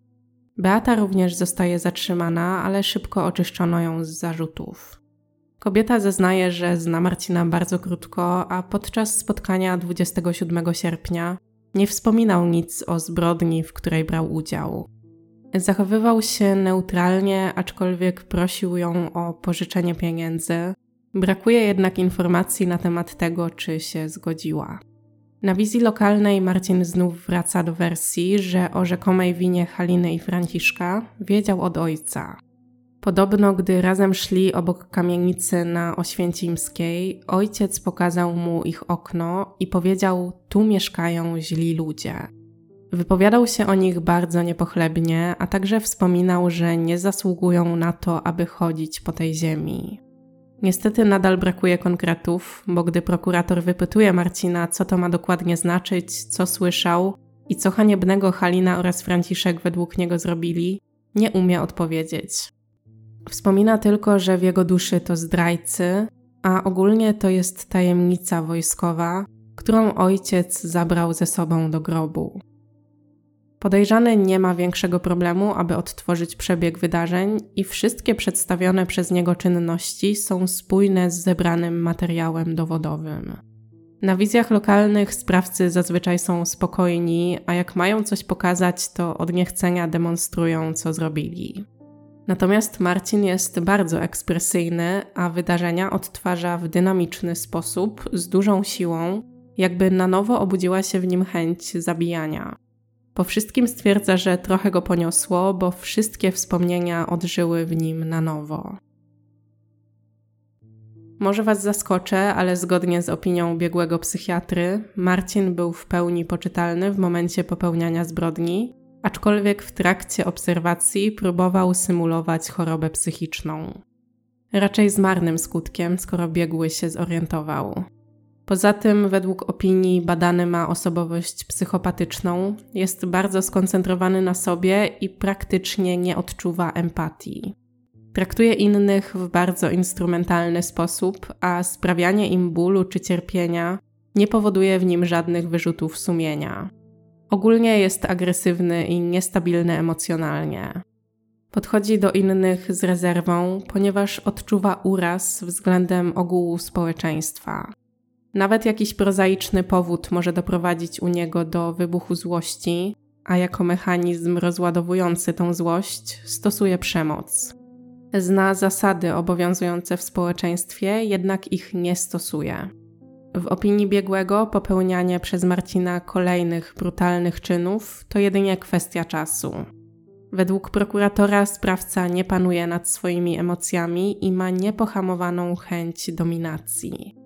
[SPEAKER 1] Beata również zostaje zatrzymana, ale szybko oczyszczono ją z zarzutów. Kobieta zeznaje, że zna Marcina bardzo krótko, a podczas spotkania 27 sierpnia nie wspominał nic o zbrodni, w której brał udział. Zachowywał się neutralnie, aczkolwiek prosił ją o pożyczenie pieniędzy, Brakuje jednak informacji na temat tego, czy się zgodziła. Na wizji lokalnej Marcin znów wraca do wersji, że o rzekomej winie Haliny i Franciszka wiedział od ojca. Podobno, gdy razem szli obok kamienicy na Oświęcimskiej, ojciec pokazał mu ich okno i powiedział: Tu mieszkają źli ludzie. Wypowiadał się o nich bardzo niepochlebnie, a także wspominał, że nie zasługują na to, aby chodzić po tej ziemi. Niestety nadal brakuje konkretów, bo gdy prokurator wypytuje Marcina, co to ma dokładnie znaczyć, co słyszał i co haniebnego Halina oraz Franciszek według niego zrobili, nie umie odpowiedzieć. Wspomina tylko, że w jego duszy to zdrajcy, a ogólnie to jest tajemnica wojskowa, którą ojciec zabrał ze sobą do grobu. Podejrzany nie ma większego problemu, aby odtworzyć przebieg wydarzeń, i wszystkie przedstawione przez niego czynności są spójne z zebranym materiałem dowodowym. Na wizjach lokalnych sprawcy zazwyczaj są spokojni, a jak mają coś pokazać, to od niechcenia demonstrują, co zrobili. Natomiast Marcin jest bardzo ekspresyjny, a wydarzenia odtwarza w dynamiczny sposób, z dużą siłą, jakby na nowo obudziła się w nim chęć zabijania. Po wszystkim stwierdza, że trochę go poniosło, bo wszystkie wspomnienia odżyły w nim na nowo. Może Was zaskoczę, ale zgodnie z opinią biegłego psychiatry, Marcin był w pełni poczytalny w momencie popełniania zbrodni, aczkolwiek w trakcie obserwacji próbował symulować chorobę psychiczną. Raczej z marnym skutkiem, skoro biegły się zorientował. Poza tym, według opinii, badany ma osobowość psychopatyczną, jest bardzo skoncentrowany na sobie i praktycznie nie odczuwa empatii. Traktuje innych w bardzo instrumentalny sposób, a sprawianie im bólu czy cierpienia nie powoduje w nim żadnych wyrzutów sumienia. Ogólnie jest agresywny i niestabilny emocjonalnie. Podchodzi do innych z rezerwą, ponieważ odczuwa uraz względem ogółu społeczeństwa. Nawet jakiś prozaiczny powód może doprowadzić u niego do wybuchu złości, a jako mechanizm rozładowujący tą złość stosuje przemoc. Zna zasady obowiązujące w społeczeństwie, jednak ich nie stosuje. W opinii biegłego popełnianie przez Marcina kolejnych brutalnych czynów to jedynie kwestia czasu. Według prokuratora sprawca nie panuje nad swoimi emocjami i ma niepohamowaną chęć dominacji.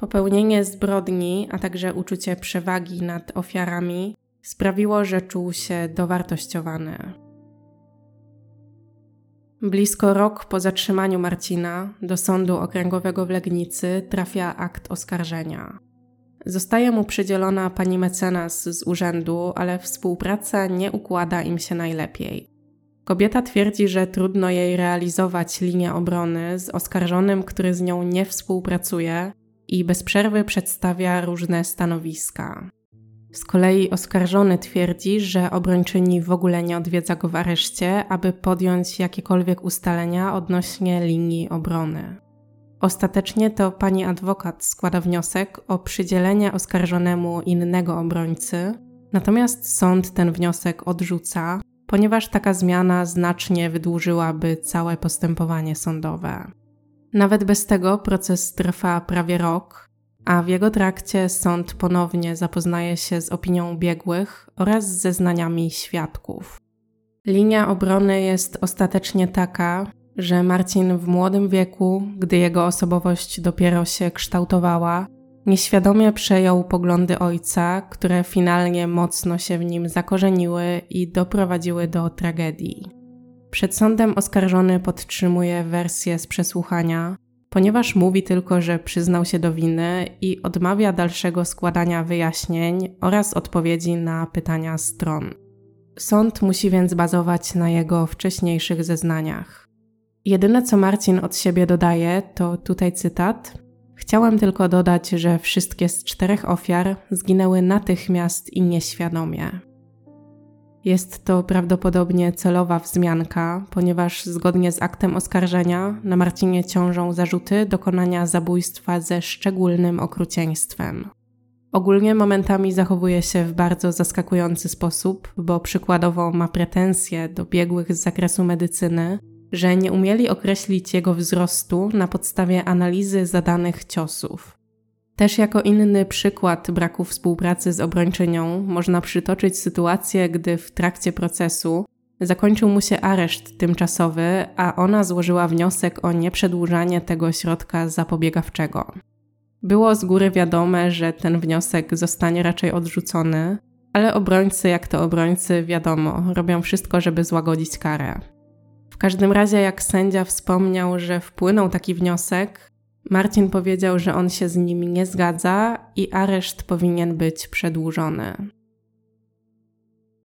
[SPEAKER 1] Popełnienie zbrodni, a także uczucie przewagi nad ofiarami sprawiło, że czuł się dowartościowany. Blisko rok po zatrzymaniu Marcina do sądu okręgowego w Legnicy trafia akt oskarżenia. Zostaje mu przydzielona pani mecenas z urzędu, ale współpraca nie układa im się najlepiej. Kobieta twierdzi, że trudno jej realizować linię obrony z oskarżonym, który z nią nie współpracuje i bez przerwy przedstawia różne stanowiska. Z kolei oskarżony twierdzi, że obrończyni w ogóle nie odwiedza go w areszcie, aby podjąć jakiekolwiek ustalenia odnośnie linii obrony. Ostatecznie to pani adwokat składa wniosek o przydzielenie oskarżonemu innego obrońcy, natomiast sąd ten wniosek odrzuca, ponieważ taka zmiana znacznie wydłużyłaby całe postępowanie sądowe. Nawet bez tego proces trwa prawie rok, a w jego trakcie sąd ponownie zapoznaje się z opinią biegłych oraz zeznaniami świadków. Linia obrony jest ostatecznie taka, że Marcin w młodym wieku, gdy jego osobowość dopiero się kształtowała, nieświadomie przejął poglądy ojca, które finalnie mocno się w nim zakorzeniły i doprowadziły do tragedii. Przed sądem oskarżony podtrzymuje wersję z przesłuchania, ponieważ mówi tylko, że przyznał się do winy i odmawia dalszego składania wyjaśnień oraz odpowiedzi na pytania stron. Sąd musi więc bazować na jego wcześniejszych zeznaniach. Jedyne co Marcin od siebie dodaje, to tutaj cytat. Chciałem tylko dodać, że wszystkie z czterech ofiar zginęły natychmiast i nieświadomie. Jest to prawdopodobnie celowa wzmianka, ponieważ zgodnie z aktem oskarżenia na Marcinie ciążą zarzuty dokonania zabójstwa ze szczególnym okrucieństwem. Ogólnie momentami zachowuje się w bardzo zaskakujący sposób, bo przykładowo ma pretensje do biegłych z zakresu medycyny, że nie umieli określić jego wzrostu na podstawie analizy zadanych ciosów. Też jako inny przykład braku współpracy z obrończynią można przytoczyć sytuację, gdy w trakcie procesu zakończył mu się areszt tymczasowy, a ona złożyła wniosek o nieprzedłużanie tego środka zapobiegawczego. Było z góry wiadome, że ten wniosek zostanie raczej odrzucony, ale obrońcy, jak to obrońcy, wiadomo, robią wszystko, żeby złagodzić karę. W każdym razie, jak sędzia wspomniał, że wpłynął taki wniosek, Marcin powiedział, że on się z nimi nie zgadza i areszt powinien być przedłużony.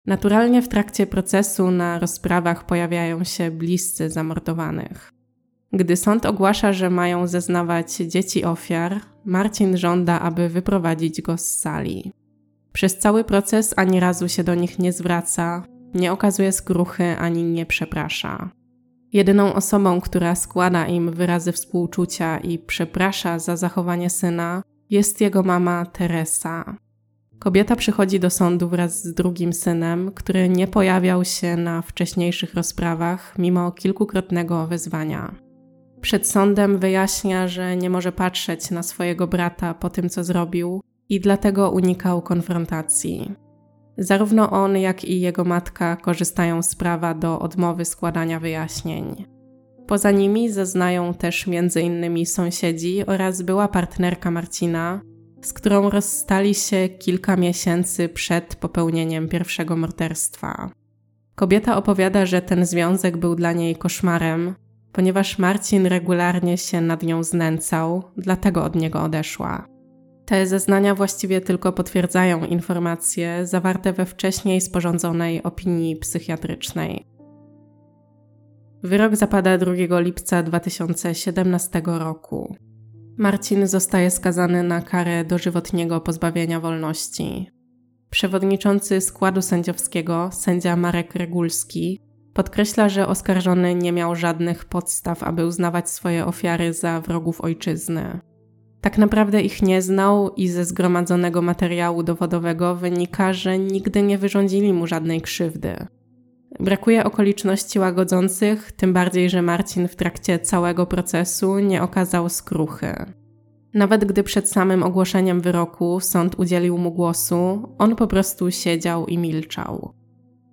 [SPEAKER 1] Naturalnie w trakcie procesu na rozprawach pojawiają się bliscy zamordowanych. Gdy sąd ogłasza, że mają zeznawać dzieci ofiar, Marcin żąda, aby wyprowadzić go z sali. Przez cały proces ani razu się do nich nie zwraca, nie okazuje skruchy ani nie przeprasza. Jedyną osobą, która składa im wyrazy współczucia i przeprasza za zachowanie syna, jest jego mama Teresa. Kobieta przychodzi do sądu wraz z drugim synem, który nie pojawiał się na wcześniejszych rozprawach mimo kilkukrotnego wezwania. Przed sądem wyjaśnia, że nie może patrzeć na swojego brata po tym, co zrobił i dlatego unikał konfrontacji. Zarówno on, jak i jego matka korzystają z prawa do odmowy składania wyjaśnień. Poza nimi zeznają też m.in. sąsiedzi oraz była partnerka Marcina, z którą rozstali się kilka miesięcy przed popełnieniem pierwszego morderstwa. Kobieta opowiada, że ten związek był dla niej koszmarem, ponieważ Marcin regularnie się nad nią znęcał, dlatego od niego odeszła. Te zeznania właściwie tylko potwierdzają informacje zawarte we wcześniej sporządzonej opinii psychiatrycznej. Wyrok zapada 2 lipca 2017 roku. Marcin zostaje skazany na karę dożywotniego pozbawienia wolności. Przewodniczący składu sędziowskiego, sędzia Marek Regulski, podkreśla, że oskarżony nie miał żadnych podstaw, aby uznawać swoje ofiary za wrogów ojczyzny. Tak naprawdę ich nie znał i ze zgromadzonego materiału dowodowego wynika, że nigdy nie wyrządzili mu żadnej krzywdy. Brakuje okoliczności łagodzących, tym bardziej, że Marcin w trakcie całego procesu nie okazał skruchy. Nawet gdy przed samym ogłoszeniem wyroku sąd udzielił mu głosu, on po prostu siedział i milczał.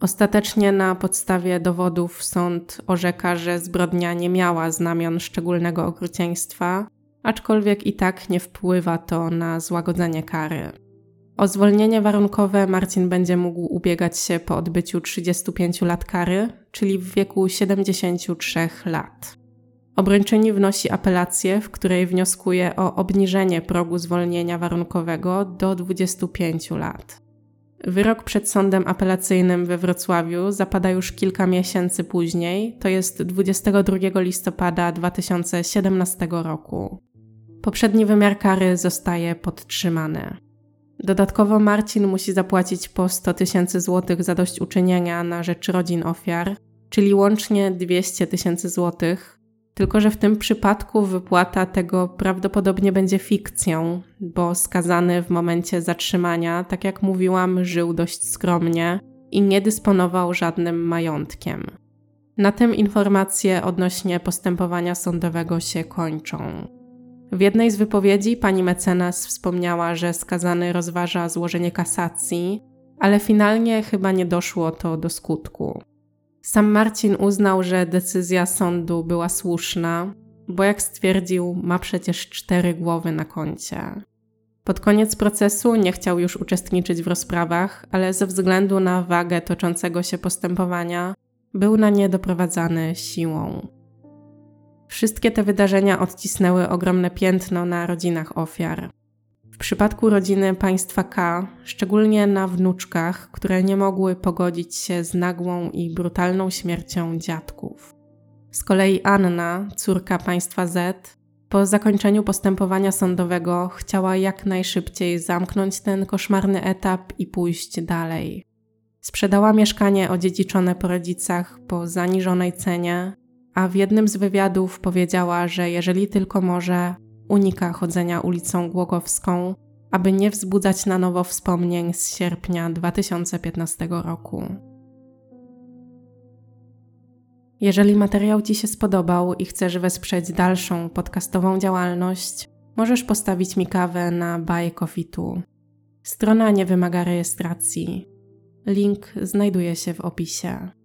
[SPEAKER 1] Ostatecznie na podstawie dowodów sąd orzeka, że zbrodnia nie miała znamion szczególnego okrucieństwa, aczkolwiek i tak nie wpływa to na złagodzenie kary. O zwolnienie warunkowe Marcin będzie mógł ubiegać się po odbyciu 35 lat kary, czyli w wieku 73 lat. Obrończyni wnosi apelację, w której wnioskuje o obniżenie progu zwolnienia warunkowego do 25 lat. Wyrok przed sądem apelacyjnym we Wrocławiu zapada już kilka miesięcy później, to jest 22 listopada 2017 roku. Poprzedni wymiar kary zostaje podtrzymany. Dodatkowo Marcin musi zapłacić po 100 tysięcy złotych zadośćuczynienia na rzecz rodzin ofiar, czyli łącznie 200 tysięcy złotych, tylko że w tym przypadku wypłata tego prawdopodobnie będzie fikcją, bo skazany w momencie zatrzymania, tak jak mówiłam, żył dość skromnie i nie dysponował żadnym majątkiem. Na tym informacje odnośnie postępowania sądowego się kończą. W jednej z wypowiedzi pani mecenas wspomniała, że skazany rozważa złożenie kasacji, ale finalnie chyba nie doszło to do skutku. Sam Marcin uznał, że decyzja sądu była słuszna, bo jak stwierdził, ma przecież cztery głowy na koncie. Pod koniec procesu nie chciał już uczestniczyć w rozprawach, ale ze względu na wagę toczącego się postępowania był na nie doprowadzany siłą. Wszystkie te wydarzenia odcisnęły ogromne piętno na rodzinach ofiar. W przypadku rodziny państwa K, szczególnie na wnuczkach, które nie mogły pogodzić się z nagłą i brutalną śmiercią dziadków. Z kolei Anna, córka państwa Z, po zakończeniu postępowania sądowego chciała jak najszybciej zamknąć ten koszmarny etap i pójść dalej. Sprzedała mieszkanie odziedziczone po rodzicach po zaniżonej cenie, a w jednym z wywiadów powiedziała, że jeżeli tylko może, unika chodzenia ulicą Głogowską, aby nie wzbudzać na nowo wspomnień z sierpnia 2015 roku. Jeżeli materiał Ci się spodobał i chcesz wesprzeć dalszą podcastową działalność, możesz postawić mi kawę na Buy Coffee Strona nie wymaga rejestracji. Link znajduje się w opisie.